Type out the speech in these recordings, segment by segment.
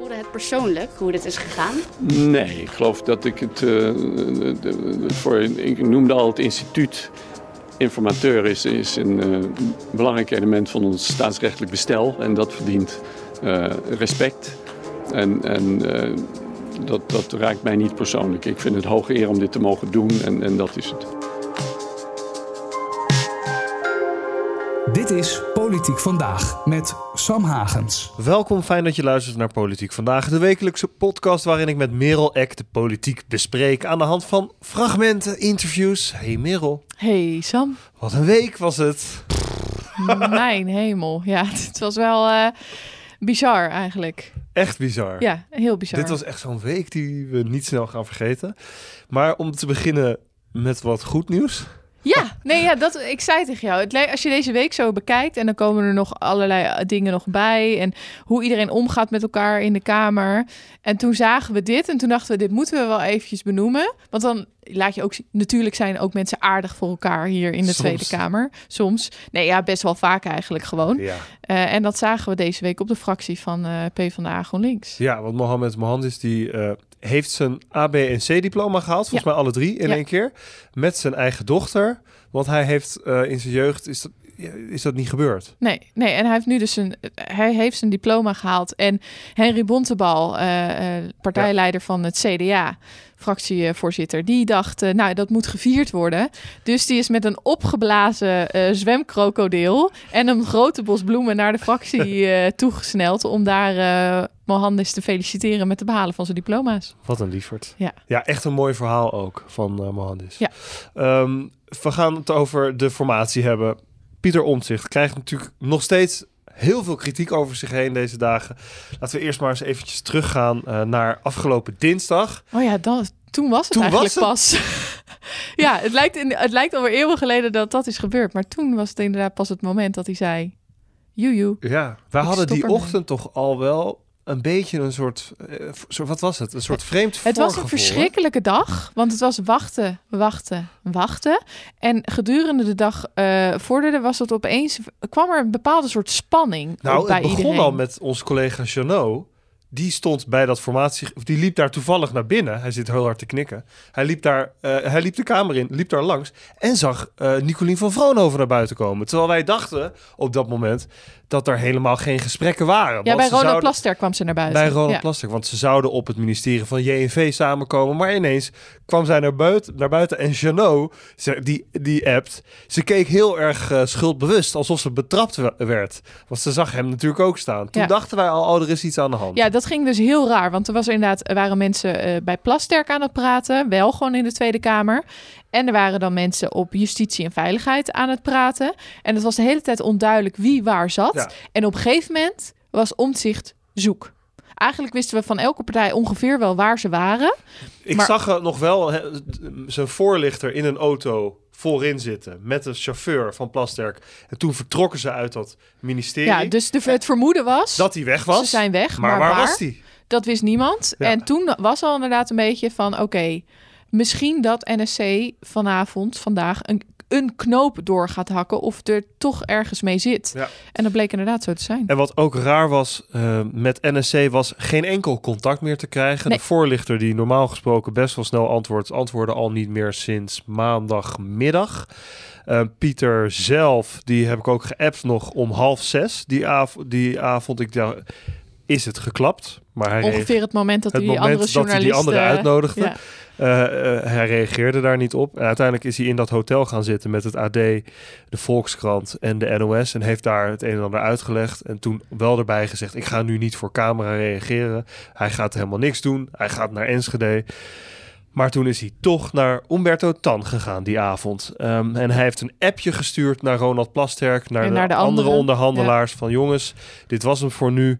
voelde het persoonlijk hoe dit is gegaan? Nee, ik geloof dat ik het. Uh, de, voor, ik noemde al het instituut. Informateur is, is een uh, belangrijk element van ons staatsrechtelijk bestel. En dat verdient uh, respect. En, en dat, dat raakt mij niet persoonlijk. Ik vind het hoge eer om dit te mogen doen en, en dat is het. Dit is Politiek Vandaag met Sam Hagens. Welkom, fijn dat je luistert naar Politiek Vandaag, de wekelijkse podcast waarin ik met Merel Eck de politiek bespreek aan de hand van fragmenten, interviews. Hey Merel. Hey Sam. Wat een week was het. Mijn hemel. Ja, het was wel uh, bizar eigenlijk. Echt bizar. Ja, heel bizar. Dit was echt zo'n week die we niet snel gaan vergeten. Maar om te beginnen met wat goed nieuws. Ja, nee, ja, dat, ik zei tegen jou. Het, als je deze week zo bekijkt en dan komen er nog allerlei eh, dingen nog bij. En hoe iedereen omgaat met elkaar in de Kamer. En toen zagen we dit en toen dachten we, dit moeten we wel eventjes benoemen. Want dan laat je ook natuurlijk zijn ook mensen aardig voor elkaar hier in de Tweede Kamer. Soms. Nee, ja, best wel vaak eigenlijk gewoon. Ja. Uh, en dat zagen we deze week op de fractie van uh, PvdA GroenLinks. Ja, want Mohammed Mohandis die uh, heeft zijn AB en C-diploma gehaald. Volgens mij alle drie in één keer. Met zijn eigen dochter. Want hij heeft in zijn jeugd, is dat, is dat niet gebeurd. Nee, nee, en hij heeft nu dus een, hij heeft zijn diploma gehaald. En Henry Bontebal, partijleider van het CDA, fractievoorzitter, die dacht, uh, nou, dat moet gevierd worden. Dus die is met een opgeblazen uh, zwemkrokodil en een grote bos bloemen naar de fractie toegesneld om daar Mohandes te feliciteren met het behalen van zijn diploma's. Wat een lieferd. Ja, ja echt een mooi verhaal ook van uh, Mohandes. Ja. Um, we gaan het over de formatie hebben. Pieter Omtzigt krijgt natuurlijk nog steeds heel veel kritiek over zich heen deze dagen. Laten we eerst maar eens eventjes teruggaan uh, naar afgelopen dinsdag. Oh ja, dat, toen was het toen eigenlijk was het? pas. ja, het lijkt, in, het lijkt alweer eeuwen geleden dat dat is gebeurd. Maar toen was het inderdaad pas het moment dat hij zei... Joejoe. Ja, wij hadden die ochtend toch al wel een beetje een soort, uh, wat was het? Een soort vreemd Het was een verschrikkelijke dag, want het was wachten, wachten, wachten. En gedurende de dag uh, vorderde was het opeens, kwam er een bepaalde soort spanning nou, bij het begon al met onze collega Janot die stond bij dat formatie, of die liep daar toevallig naar binnen. Hij zit heel hard te knikken. Hij liep daar, uh, hij liep de kamer in, liep daar langs en zag uh, Nicolien van Vroonhoven naar buiten komen. Terwijl wij dachten op dat moment dat er helemaal geen gesprekken waren. Ja, bij Ronald zouden, Plaster kwam ze naar buiten. Bij Ronald ja. Plaster, want ze zouden op het ministerie van JNV samenkomen. Maar ineens kwam zij naar buiten, naar buiten en Janot, die, die appt, ze keek heel erg uh, schuldbewust, alsof ze betrapt werd. Want ze zag hem natuurlijk ook staan. Toen ja. dachten wij al, oh, er is iets aan de hand. Ja, dat ging dus heel raar, want er was inderdaad, er waren mensen uh, bij Plasterk aan het praten, wel gewoon in de Tweede Kamer. En er waren dan mensen op justitie en veiligheid aan het praten. En het was de hele tijd onduidelijk wie waar zat. En op een gegeven moment was omzicht zoek. Eigenlijk wisten we van elke partij ongeveer wel waar ze waren. Ik zag nog wel zijn voorlichter in een auto voorin zitten met de chauffeur van Plasterk. En toen vertrokken ze uit dat ministerie. Ja, dus de, het vermoeden was... Dat hij weg was. Ze zijn weg, maar, waar, was hij? Dat wist niemand. En toen was al inderdaad een beetje van... oké, misschien dat NSC vanavond, vandaag, een, een knoop door gaat hakken of er toch ergens mee zit. Ja. En dat bleek inderdaad zo te zijn. En wat ook raar was uh, met NSC was geen enkel contact meer te krijgen. De voorlichter die normaal gesproken best wel snel antwoordt, antwoordde al niet meer sinds maandagmiddag. Uh, Pieter zelf, die heb ik ook geappt nog om half zes. Die, av die avond, ik dacht, is het geklapt. Maar hij Ongeveer het moment dat hij die andere journalist... die andere uitnodigde. Ja. Uh, uh, hij reageerde daar niet op. En uiteindelijk is hij in dat hotel gaan zitten met het AD, de Volkskrant en de NOS. En heeft daar het een en ander uitgelegd. En toen wel erbij gezegd: Ik ga nu niet voor camera reageren. Hij gaat helemaal niks doen. Hij gaat naar Enschede. Maar toen is hij toch naar Umberto Tan gegaan die avond. Um, en hij heeft een appje gestuurd naar Ronald Plasterk, naar, naar de, andere, andere onderhandelaars. Van jongens, dit was hem voor nu.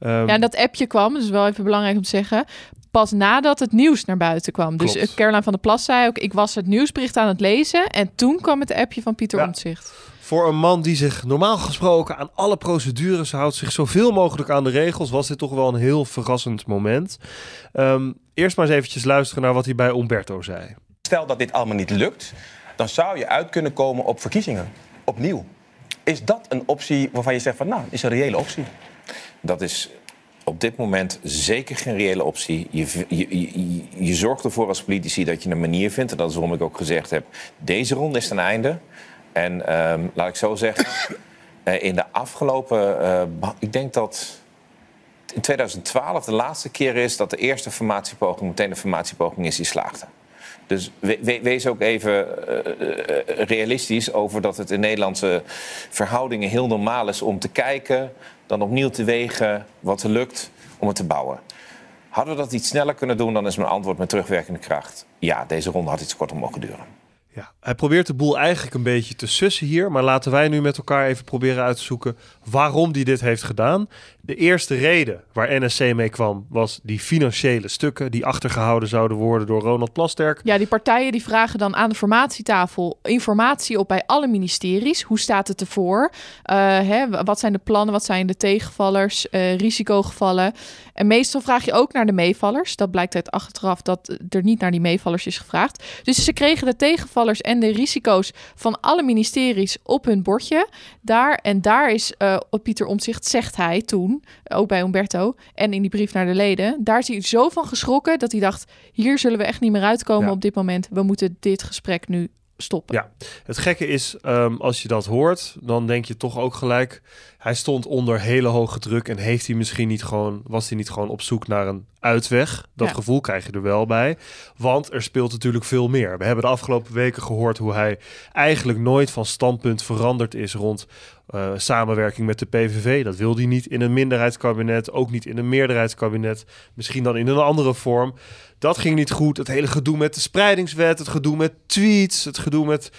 Um, ja, en dat appje kwam, dus wel even belangrijk om te zeggen pas nadat het nieuws naar buiten kwam. Dus Caroline van der Plas zei ook... ik was het nieuwsbericht aan het lezen... en toen kwam het appje van Pieter ja. Omtzigt. Voor een man die zich normaal gesproken aan alle procedures houdt... zich zoveel mogelijk aan de regels... was dit toch wel een heel verrassend moment. Um, eerst maar eens eventjes luisteren naar wat hij bij Umberto zei. Stel dat dit allemaal niet lukt... dan zou je uit kunnen komen op verkiezingen. Opnieuw. Is dat een optie waarvan je zegt van... nou, is een reële optie? Dat is op dit moment zeker geen reële optie. Je, je, je, zorgt ervoor als politici dat je een manier vindt. En dat is waarom ik ook gezegd heb: deze ronde is ten einde. En ehm, laat ik zo zeggen, eh, in de afgelopen. Uh, ik denk dat in 2012 de laatste keer is dat de eerste formatiepoging meteen een formatiepoging is die slaagde. Dus wees ook even uh, realistisch over dat het in Nederlandse verhoudingen heel normaal is om te kijken, dan opnieuw te wegen wat er lukt om het te bouwen. Hadden we dat iets sneller kunnen doen, dan is mijn antwoord met terugwerkende kracht. Ja, deze ronde had iets korter mogen duren. Ja, hij probeert de boel eigenlijk een beetje te sussen hier. Maar laten wij nu met elkaar even proberen uit te zoeken waarom hij dit heeft gedaan. De eerste reden waar NSC mee kwam was die financiële stukken die achtergehouden zouden worden door Ronald Plasterk. Ja, die partijen die vragen dan aan de formatietafel informatie op bij alle ministeries. Hoe staat het ervoor? Uh, hè, wat zijn de plannen? Wat zijn de tegenvallers? Uh, risicogevallen? En meestal vraag je ook naar de meevallers. Dat blijkt uit achteraf dat er niet naar die meevallers is gevraagd. Dus ze kregen de tegenvallers en de risico's van alle ministeries op hun bordje. Daar en daar is uh, Pieter Omtzigt, zegt hij toen, ook bij Umberto en in die brief naar de leden, daar is hij zo van geschrokken dat hij dacht: hier zullen we echt niet meer uitkomen op dit moment. We moeten dit gesprek nu stoppen. Ja, het gekke is, um, als je dat hoort, dan denk je toch ook gelijk hij stond onder hele hoge druk en heeft hij misschien niet gewoon, was hij niet gewoon op zoek naar een uitweg. Dat gevoel krijg je er wel bij. Want er speelt natuurlijk veel meer. We hebben de afgelopen weken gehoord hoe hij eigenlijk nooit van standpunt veranderd is rond uh, samenwerking met de PVV. Dat wil hij niet in een minderheidskabinet, ook niet in een meerderheidskabinet. Misschien dan in een andere vorm. Dat ging niet goed. Het hele gedoe met de spreidingswet, het gedoe met tweets, het gedoe met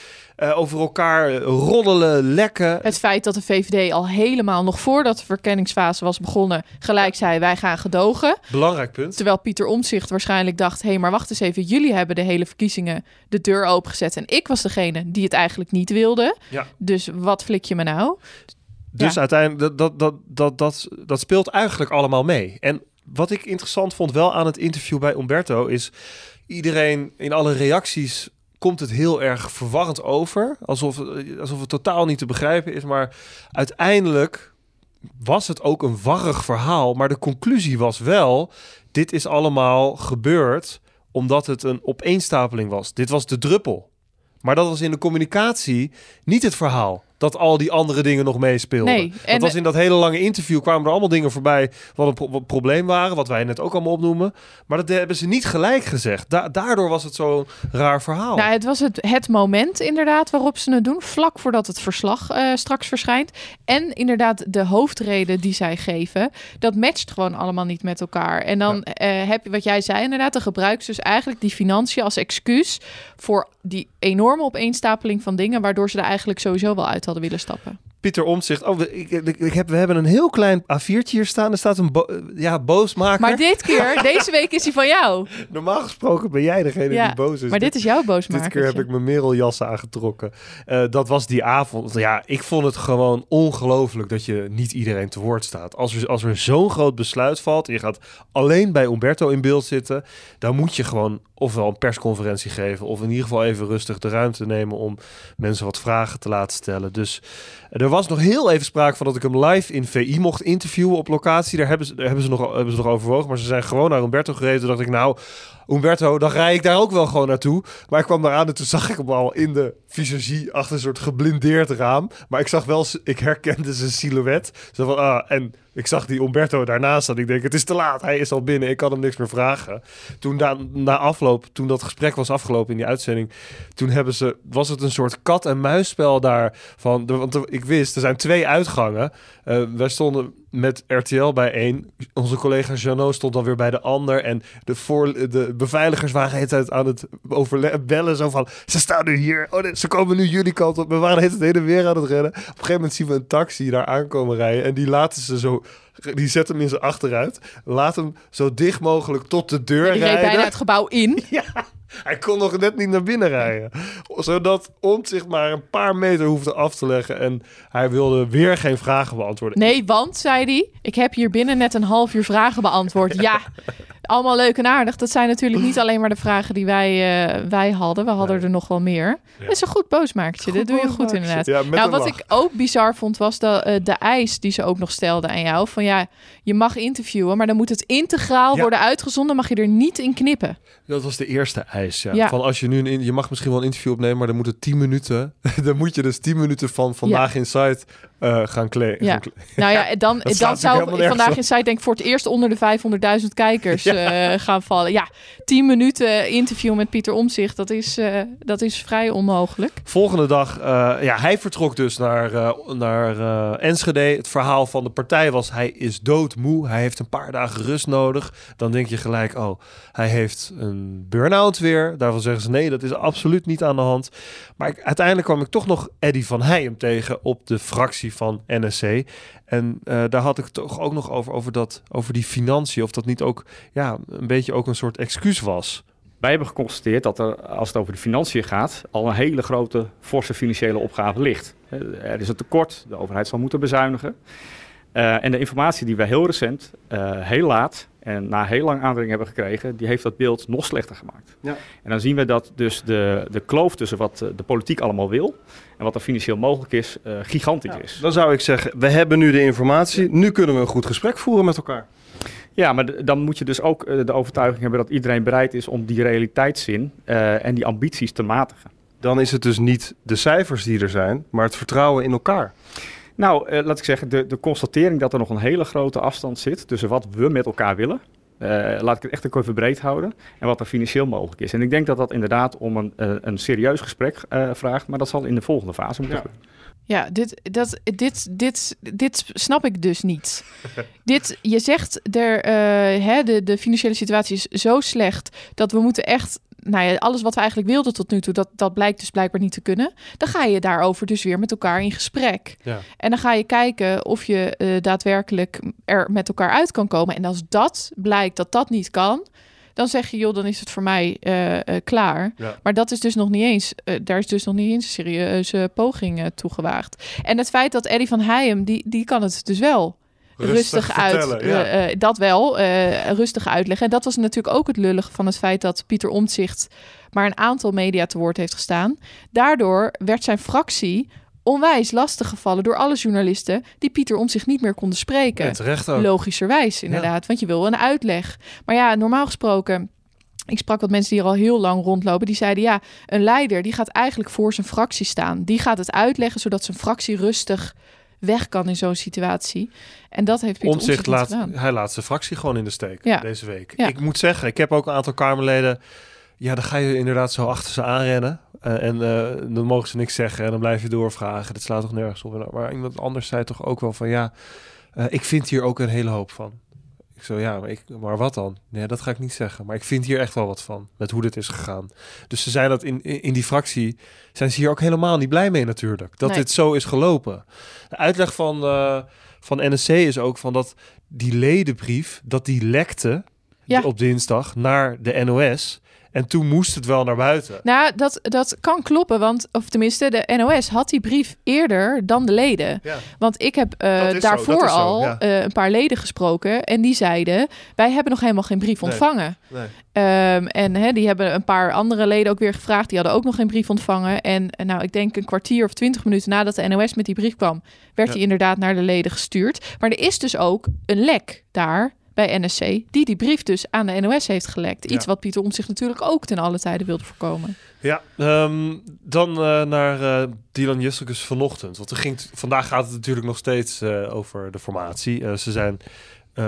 uh, over elkaar roddelen, lekken. Het feit dat de VVD al helemaal nog voordat de verkenningsfase was begonnen, gelijk zei wij gaan gedogen. Belangrijk punt. Terwijl Pieter Omtzigt waarschijnlijk dacht: hé, hey, maar wacht eens even, jullie hebben de hele verkiezingen de deur opengezet en ik was degene die het eigenlijk niet wilde. Ja. Dus wat flik je me nou? Dus uiteindelijk, dat, dat, dat, dat, dat, dat speelt eigenlijk allemaal mee. En wat ik interessant vond wel aan het interview bij Umberto is iedereen in alle reacties komt het heel erg verwarrend over. Alsof, alsof het totaal niet te begrijpen is. Maar uiteindelijk was het ook een warrig verhaal. Maar de conclusie was wel: dit is allemaal gebeurd omdat het een opeenstapeling was. Dit was de druppel. Maar dat was in de communicatie niet het verhaal dat al die andere dingen nog meespeelden. Nee, en dat was in dat hele lange interview kwamen er allemaal dingen voorbij wat een probleem waren, wat wij net ook allemaal opnoemen. Maar dat hebben ze niet gelijk gezegd. daardoor was het zo'n raar verhaal. Nou, het was het, het moment inderdaad waarop ze het doen, vlak voordat het verslag uh, straks verschijnt. En inderdaad de hoofdreden die zij geven, dat matcht gewoon allemaal niet met elkaar. En dan uh, heb je wat jij zei inderdaad, dan gebruiken ze dus eigenlijk die financiën als excuus voor die enorme opeenstapeling van dingen, waardoor ze er eigenlijk sowieso wel uit hadden willen stappen. Pieter Omtzigt. Oh, ik, ik, heb, we hebben een heel klein A4'tje hier staan. Er staat een bo ja, boosmaker. Maar dit keer, deze week is hij van jou. Normaal gesproken ben jij degene die boos is. Maar dit, is jouw boosmaker. Dit keer heb ik mijn mereljas aangetrokken. Uh, dat was die avond. Ja, ik vond het gewoon ongelooflijk dat je niet iedereen te woord staat. Als er, als er zo'n groot besluit valt en je gaat alleen bij Umberto in beeld zitten, dan moet je gewoon ofwel een persconferentie geven of in ieder geval even rustig de ruimte nemen om mensen wat vragen te laten stellen. Dus er was nog heel even sprake van dat ik hem live in VI mocht interviewen op locatie. Daar hebben ze, daar hebben ze, nog, hebben ze nog overwogen. Maar ze zijn gewoon naar Umberto gereden. Toen dacht ik, nou, Umberto, dan rij ik daar ook wel gewoon naartoe. Maar ik kwam daar aan en toen zag ik hem al in de visagie achter een soort geblindeerd raam. Maar ik zag wel, ik herkende zijn silhouet. Zo van, ah, en ik zag die Umberto daarnaast en ik denk, het is te laat. Hij is al binnen, ik kan hem niks meer vragen. Toen na, na afloop, toen dat gesprek was afgelopen in die uitzending, toen hebben ze, was het een soort kat-en-muisspel daar. Van, want ik wist, er zijn twee uitgangen. Uh, wij stonden met RTL bij één. Onze collega Jeannot stond dan weer bij de ander. En de, voor, de beveiligers waren het aan het bellen. Zo van, ze staan nu hier. Oh, ze komen nu jullie kant op. We waren het heen en weer aan het rennen. Op een gegeven moment zien we een taxi daar aankomen rijden. En die laten ze zo die zet hem in zijn achteruit. Laat hem zo dicht mogelijk tot de deur ja, die rijden. bijna het gebouw in. ja, hij kon nog net niet naar binnen rijden. Zodat Omtzigt maar een paar meter hoefde af te leggen. En hij wilde weer geen vragen beantwoorden. Nee, want, zei hij, ik heb hier binnen net een half uur vragen beantwoord. ja allemaal leuk en aardig. Dat zijn natuurlijk niet alleen maar de vragen die wij, eh, wij hadden. We hadden Nee. er nog wel meer. Ja. Dat is een goed boosmakertje. Dat doe je goed inderdaad. Ja, nou, wat lach. ik ook bizar vond, was de, eh, de eis die ze ook nog stelde aan jou. Van ja, je mag interviewen, maar dan moet het integraal Ja. worden uitgezonden. Mag je er niet in knippen. Dat was de eerste eis, ja. Van als je nu een, je mag misschien wel een interview opnemen, maar dan moet het 10 minuten. dan moet je dus 10 minuten van vandaag in eh, gaan kleden. Ja. Nou ja, dan, Dat dan zou vandaag in Site denk ik voor het eerst onder de 500.000 kijkers eh, gaan vallen. Ja, 10 minuten interview met Pieter Omzicht, dat is, eh, dat is vrij onmogelijk. Volgende dag, ja, hij vertrok dus naar, naar Enschede. Het verhaal van de partij was, hij is doodmoe. Hij heeft een paar dagen rust nodig. Dan denk je gelijk, oh, hij heeft een burn-out weer. Daarvan zeggen ze, nee, dat is absoluut niet aan de hand. Maar ik, uiteindelijk kwam ik toch nog Eddy van Heijem tegen op de fractie van NSC. En eh, daar had ik het toch ook nog over, over, dat, over die financiën. Of dat niet ook ja, een beetje ook een soort excuus was. Wij hebben geconstateerd dat er, als het over de financiën gaat, al een hele grote, forse financiële opgave ligt. Eh, Er is een tekort, de overheid zal moeten bezuinigen. Eh, en de informatie die wij heel recent, eh, heel laat en na heel lang aandring hebben gekregen, die heeft dat beeld nog slechter gemaakt. Ja. En dan zien we dat dus de, de kloof tussen wat eh, de politiek allemaal wil en wat er financieel mogelijk is, gigantisch is. Dan zou ik zeggen, we hebben nu de informatie. Nu kunnen we een goed gesprek voeren met elkaar. Ja, maar dan moet je dus ook de overtuiging hebben dat iedereen bereid is om die realiteitszin en die ambities te matigen. Dan is het dus niet de cijfers die er zijn, maar het vertrouwen in elkaar. Nou, eh, laat ik zeggen, de, de constatering dat er nog een hele grote afstand zit tussen wat we met elkaar willen. eh, laat ik het echt ook even breed houden. En wat er financieel mogelijk is. En ik denk dat dat inderdaad om een, eh, een serieus gesprek eh, vraagt. Maar dat zal in de volgende fase moeten Ja. gebeuren. Ja, dit, dat, dit, dit, dit snap ik dus niet. dit, je zegt, er, eh, hè, de, de financiële situatie is zo slecht dat we moeten echt, nou ja, alles wat we eigenlijk wilden tot nu toe, dat, dat blijkt dus blijkbaar niet te kunnen. Dan ga je daarover dus weer met elkaar in gesprek. Ja. En dan ga je kijken of je eh, daadwerkelijk er met elkaar uit kan komen. En als dat blijkt dat dat niet kan, dan zeg je, joh, dan is het voor mij eh, eh, klaar. Ja. Maar dat is dus nog niet eens, eh, daar is dus nog niet eens een serieuze poging toegewaagd. En het feit dat Eddie van Heijem, die, die kan het dus wel rustig, uit, ja. eh, eh, dat wel, eh, rustig uitleggen. En dat was natuurlijk ook het lullige van het feit dat Pieter Omtzigt maar een aantal media te woord heeft gestaan. Daardoor werd zijn fractie onwijs lastig gevallen door alle journalisten die Pieter Omtzigt niet meer konden spreken. Ook. Logischerwijs, inderdaad. Want je wil een uitleg. Maar ja, normaal gesproken. Ik sprak wat mensen die er al heel lang rondlopen. Die zeiden ja, een leider die gaat eigenlijk voor zijn fractie staan. Die gaat het uitleggen zodat zijn fractie rustig weg kan in zo'n situatie. En dat heeft Pieter Omtzigt laat, gedaan. hij laat zijn fractie gewoon in de steek Ja. deze week. Ja. Ik moet zeggen, ik heb ook een aantal Kamerleden. Ja, dan ga je inderdaad zo achter ze aanrennen. Eh, en eh, dan mogen ze niks zeggen en dan blijf je doorvragen. Dat slaat toch nergens op. Maar iemand anders zei toch ook wel van ja, eh, ik vind hier ook een hele hoop van. Ik zo ja, maar, ik, maar wat dan? Nee, dat ga ik niet zeggen. Maar ik vind hier echt wel wat van met hoe dit is gegaan. Dus ze zijn dat in, in, in die fractie zijn ze hier ook helemaal niet blij mee natuurlijk. Dat Nee. dit zo is gelopen. De uitleg van, eh, van NSC is ook van dat die ledenbrief, dat die lekte Ja. op dinsdag naar de NOS. En toen moest het wel naar buiten. Nou, dat, dat kan kloppen, want, of tenminste, de NOS had die brief eerder dan de leden. Ja. Want ik heb eh, zo, daarvoor zo, al ja. eh, een paar leden gesproken en die zeiden: Wij hebben nog helemaal geen brief Nee. ontvangen. Nee. Ehm, en hè, die hebben een paar andere leden ook weer gevraagd. Die hadden ook nog geen brief ontvangen. En eh, nou, ik denk een kwartier of twintig minuten nadat de NOS met die brief kwam, werd Ja. die inderdaad naar de leden gestuurd. Maar er is dus ook een lek daar bij NSC, die die brief dus aan de NOS heeft gelekt. Iets Ja. wat Pieter Omtzigt natuurlijk ook ten alle tijde wilde voorkomen. Ja, ehm, dan eh, naar eh Dylan Jusselkus vanochtend. Want er ging vandaag gaat het natuurlijk nog steeds eh, over de formatie. Ze zijn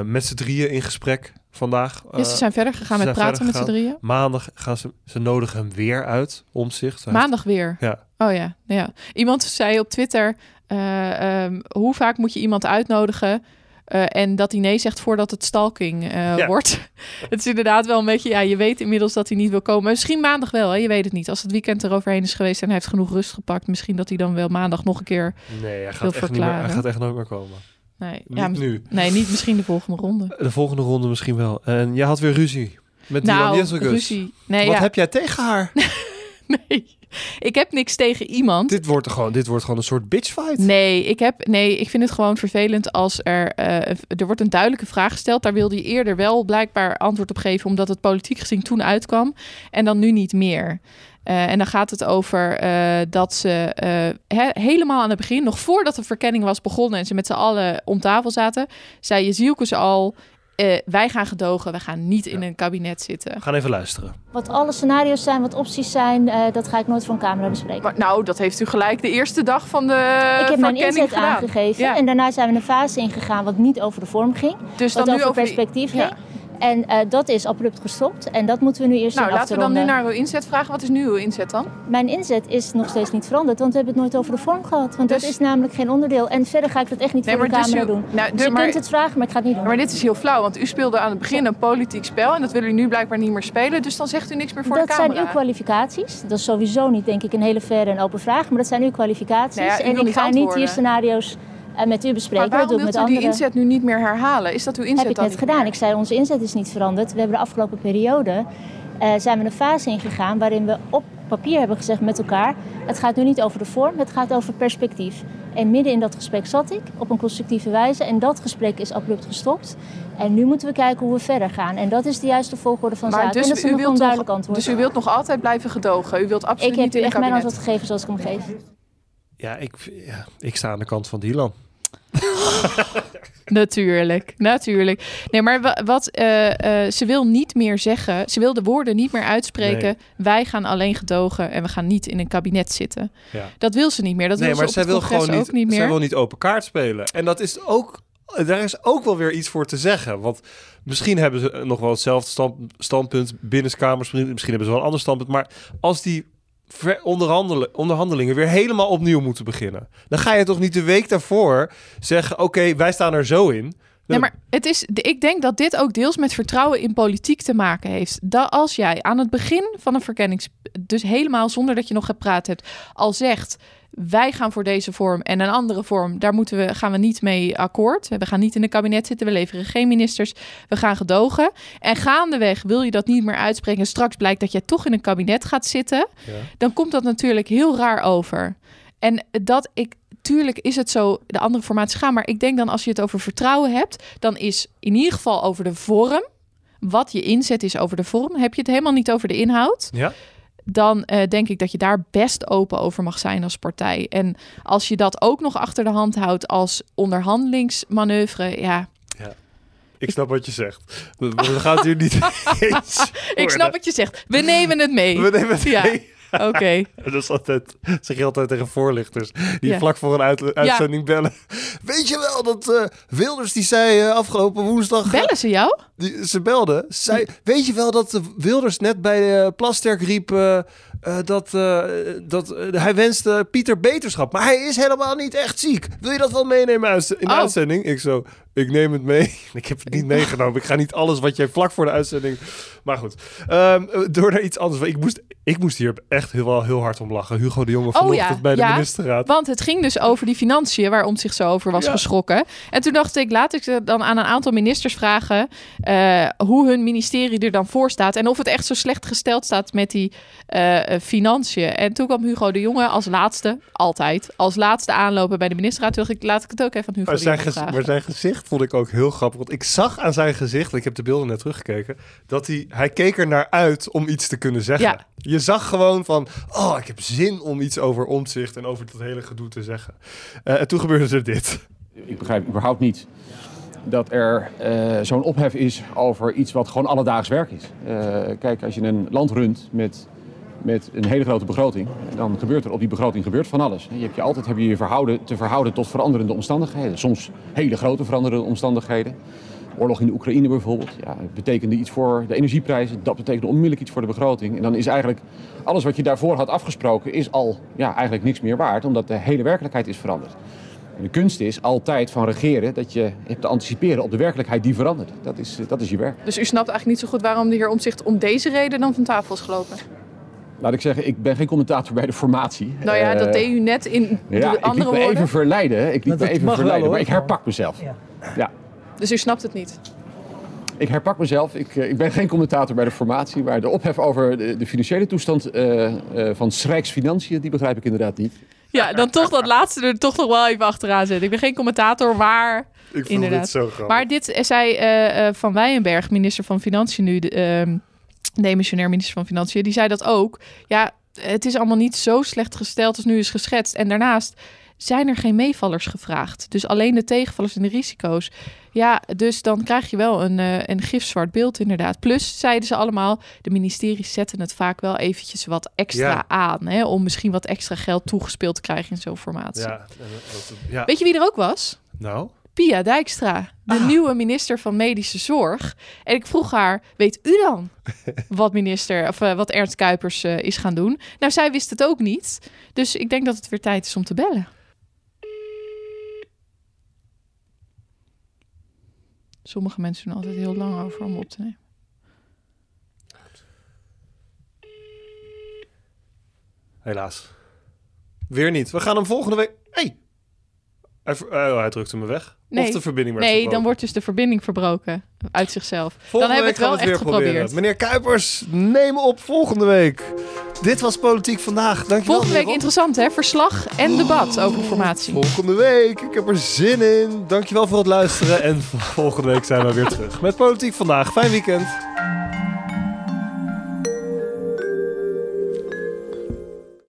met z'n drieën in gesprek vandaag. Ja, ze zijn verder gegaan met praten met z'n drieën. Maandag gaan ze, ze nodigen hem weer uit, omzicht. Maandag weer. Ja. Oh ja, ja. Iemand zei op Twitter: eh, ehm, hoe vaak moet je iemand uitnodigen? Eh, en dat hij nee zegt voordat het stalking eh, Ja. wordt. het is inderdaad wel een beetje, ja, je weet inmiddels dat hij niet wil komen. Misschien maandag wel, hè? je weet het niet. Als het weekend eroverheen is geweest en hij heeft genoeg rust gepakt, misschien dat hij dan wel maandag nog een keer. Nee, hij wil gaat, echt niet meer, verklaren. hij gaat echt nooit meer komen. Nee, Niet ja, nu. nee, niet misschien de volgende ronde. De volgende ronde misschien wel. En jij had weer ruzie met nou, Jusselkus. ruzie. Nee, Wat ja. heb jij tegen haar? Nee, ik heb niks tegen iemand. Dit wordt, gewoon, dit wordt gewoon een soort bitchfight. Nee, ik heb, nee, ik vind het gewoon vervelend als er, eh, er wordt een duidelijke vraag gesteld. Daar wilde je eerder wel blijkbaar antwoord op geven, omdat het politiek gezien toen uitkwam. En dan nu niet meer. Eh, en dan gaat het over eh, dat ze he- helemaal aan het begin, nog voordat de verkenning was begonnen en ze met z'n allen om tafel zaten, zei Jezielke ze al: eh, wij gaan gedogen, wij gaan niet in een kabinet zitten. We gaan even luisteren. Wat alle scenario's zijn, wat opties zijn, eh, dat ga ik nooit voor een camera bespreken. Maar, nou, dat heeft u gelijk de eerste dag van de ik heb mijn verkenning inzet gedaan. aangegeven Ja. en daarna zijn we een fase ingegaan wat niet over de vorm ging. Dus wat dan nu over, perspectief ja. ging. En eh, dat is abrupt gestopt en dat moeten we nu eerst Nou, laten te we dan nu naar uw inzet vragen. Wat is nu uw inzet dan? Mijn inzet is nog steeds niet veranderd, want we hebben het nooit over de vorm gehad. Want Dus- dat is namelijk geen onderdeel. En verder ga ik dat echt niet Nee, voor de maar dus camera u- doen. nou, dus je maar- kunt het vragen, maar ik ga het niet doen. Maar dit is heel flauw, want u speelde aan het begin een politiek spel en dat wil u nu blijkbaar niet meer spelen. Dus dan zegt u niks meer voor dat de camera. zijn uw kwalificaties. Dat is sowieso niet, denk ik, een hele verre en open vraag. Maar dat zijn uw kwalificaties. Nou ja, u en ik ga niet hier scenario's met u bespreken. Maar dat doe waarom ik wilt met u die anderen. inzet nu niet meer herhalen? Is dat uw inzet heb ik dan net niet gedaan. meer? Ik zei, onze inzet is niet veranderd. We hebben de afgelopen periode eh, zijn we een fase ingegaan waarin we op papier hebben gezegd met elkaar: het gaat nu niet over de vorm, het gaat over perspectief. En midden in dat gesprek zat ik op een constructieve wijze en dat gesprek is abrupt gestopt. En nu moeten we kijken hoe we verder gaan. En dat is de juiste volgorde van Maar zaken. dus en dat is u wilt een nog- duidelijk antwoord. Dus u wilt nog altijd blijven gedogen? U wilt absoluut ik heb niet u in een echt mijn antwoord gegeven zoals ik hem geef. Ja ik, ja, ik sta aan de kant van Dylan. Natuurlijk, natuurlijk. Nee, maar wa- wat eh, eh, ze wil niet meer zeggen, ze wil de woorden niet meer uitspreken. Nee. Wij gaan alleen gedogen en we gaan niet in een kabinet zitten. Ja. Dat wil ze niet meer. Dat nee, wil maar ze zij op wil gewoon niet, ook niet meer. zij wil niet open kaart spelen. En dat is ook, daar is ook wel weer iets voor te zeggen. Want misschien hebben ze nog wel hetzelfde stand, standpunt binnenskamers. Misschien misschien hebben ze wel een ander standpunt. Maar als die onderhandelen, onderhandelingen weer helemaal opnieuw moeten beginnen, dan ga je toch niet de week daarvoor zeggen: Oké, wij staan er zo in. Nee, maar het is, ik denk dat dit ook deels met vertrouwen in politiek te maken heeft. Dat als jij aan het begin van een verkennings... dus helemaal zonder dat je nog gepraat hebt... al zegt, wij gaan voor deze vorm en een andere vorm... daar moeten we, gaan we niet mee akkoord. We gaan niet in een kabinet zitten, we leveren geen ministers. We gaan gedogen. En gaandeweg wil je dat niet meer uitspreken... en straks blijkt dat jij toch in een kabinet gaat zitten... dan komt dat natuurlijk heel raar over. En dat ik... Tuurlijk is het zo, de andere formaties gaan. Maar ik denk dan als je het over vertrouwen hebt... dan is in ieder geval over de vorm... wat je inzet is over de vorm. Heb je het helemaal niet over de inhoud... Ja? Dan eh, denk ik dat je daar best open over mag zijn als partij. En als je dat ook nog achter de hand houdt als onderhandelingsmanoeuvre... ja, Ik snap wat je zegt. We we gaan het hier niet eens ik snap wat je zegt. We nemen het mee. We nemen het Ja. mee. Oké. Dat is altijd, zeg je altijd tegen voorlichters die Ja. vlak voor een uit- uitzending bellen. Weet je wel dat eh, Wilders die zei eh, afgelopen woensdag... eh, Bellen ze jou? die, ze belde. Zei, weet je wel dat Wilders net bij de Plasterk riep dat, dat hij wenste Pieter beterschap. Maar hij is helemaal niet echt ziek. Wil je dat wel meenemen uit- in de Oh. uitzending? Ik zo, ik neem het mee. Ik heb het niet meegenomen. Ik ga niet alles wat jij vlak voor de uitzending... Maar goed, Ehm, door naar iets anders. Ik moest, ik moest hier echt heel, wel heel hard om lachen. Hugo de Jonge vanochtend bij de Oh ja, ministerraad. Want het ging dus over die financiën waar om zich zo over was Ja. geschrokken. En toen dacht ik, laat ik ze dan aan een aantal ministers vragen eh, hoe hun ministerie er dan voor staat. En of het echt zo slecht gesteld staat met die eh, financiën. En toen kwam Hugo de Jonge als laatste, altijd, als laatste aanlopen bij de ministerraad. Toen dacht ik, laat ik het ook even aan Hugo Maar de Jonge vragen. maar zijn gezicht vond ik ook heel grappig. Want ik zag aan zijn gezicht, ik heb de beelden net teruggekeken, dat hij, hij keek er naar uit om iets te kunnen zeggen. Ja. Je zag gewoon van, oh, ik heb zin om iets over omzicht en over dat hele gedoe te zeggen. Eh, en toen gebeurde er dit. Ik begrijp überhaupt niet dat er eh, zo'n ophef is over iets wat gewoon alledaags werk is. Eh, kijk, als je een land runt met, met een hele grote begroting, dan gebeurt er op die begroting gebeurt van alles. Je hebt je altijd heb je je verhouden, te verhouden tot veranderende omstandigheden. Soms hele grote veranderende omstandigheden. Oorlog in de Oekraïne bijvoorbeeld, ja, betekende iets voor de energieprijzen. Dat betekende onmiddellijk iets voor de begroting. En dan is eigenlijk alles wat je daarvoor had afgesproken, is al ja, eigenlijk niks meer waard, omdat de hele werkelijkheid is veranderd. De kunst is altijd van regeren dat je hebt te anticiperen op de werkelijkheid die verandert. Dat is, dat is je werk. Dus u snapt eigenlijk niet zo goed waarom de heer Omzicht om deze reden dan van tafel is gelopen. Laat ik zeggen, ik ben geen commentator bij de formatie. Nou ja, dat Eh, deed u net in Ja, de ik liet andere me woorden. even verleiden. Ik liet me even wel, verleiden, hoor. maar ik herpak mezelf. Ja. Dus u snapt het niet. Ik ik herpak mezelf. Ik, eh, ik ben geen commentator bij de formatie. Maar de ophef over de, de financiële toestand eh, eh, van Rijksfinanciën... die begrijp ik inderdaad niet. Ja, dan toch dat laatste er toch nog wel even achteraan zetten. Ik ben geen commentator, maar Ik vond inderdaad. dit zo grappig. Maar dit zei eh, eh, Van Weyenberg, minister van Financiën nu, de, ehm, demissionair minister van Financiën, die zei dat ook. Ja, het is allemaal niet zo slecht gesteld als nu is geschetst. En daarnaast zijn er geen meevallers gevraagd. Dus alleen de tegenvallers en de risico's. Ja, dus dan krijg je wel een, eh, een gifzwart beeld inderdaad. Plus, zeiden ze allemaal, de ministeries zetten het vaak wel eventjes wat extra Ja. aan. Hè, om misschien wat extra geld toegespeeld te krijgen in zo'n formatie. Ja, ja. Weet je wie er ook was? Nou? Pia Dijkstra, de nieuwe minister van Medische Zorg. En ik vroeg haar: Weet u dan wat minister of eh, wat Ernst Kuipers eh, is gaan doen? Nou, zij wist het ook niet. Dus ik denk dat het weer tijd is om te bellen. Sommige mensen doen altijd heel lang over om op te nemen. Helaas. Weer niet. We gaan hem volgende week... Hey! Hij, oh, hij drukte me weg. Of de verbinding werd Nee, verbroken. dan wordt dus de verbinding verbroken uit zichzelf. Volgende dan we het wel we echt weer geprobeerd. proberen. Meneer Kuipers, neem op volgende week. Dit was Politiek Vandaag. Dankjewel. Volgende week interessant, hè? Verslag en debat over formatie. Volgende week. Ik heb er zin in. Dankjewel voor het luisteren. En volgende week zijn we weer terug met Politiek Vandaag. Fijn weekend.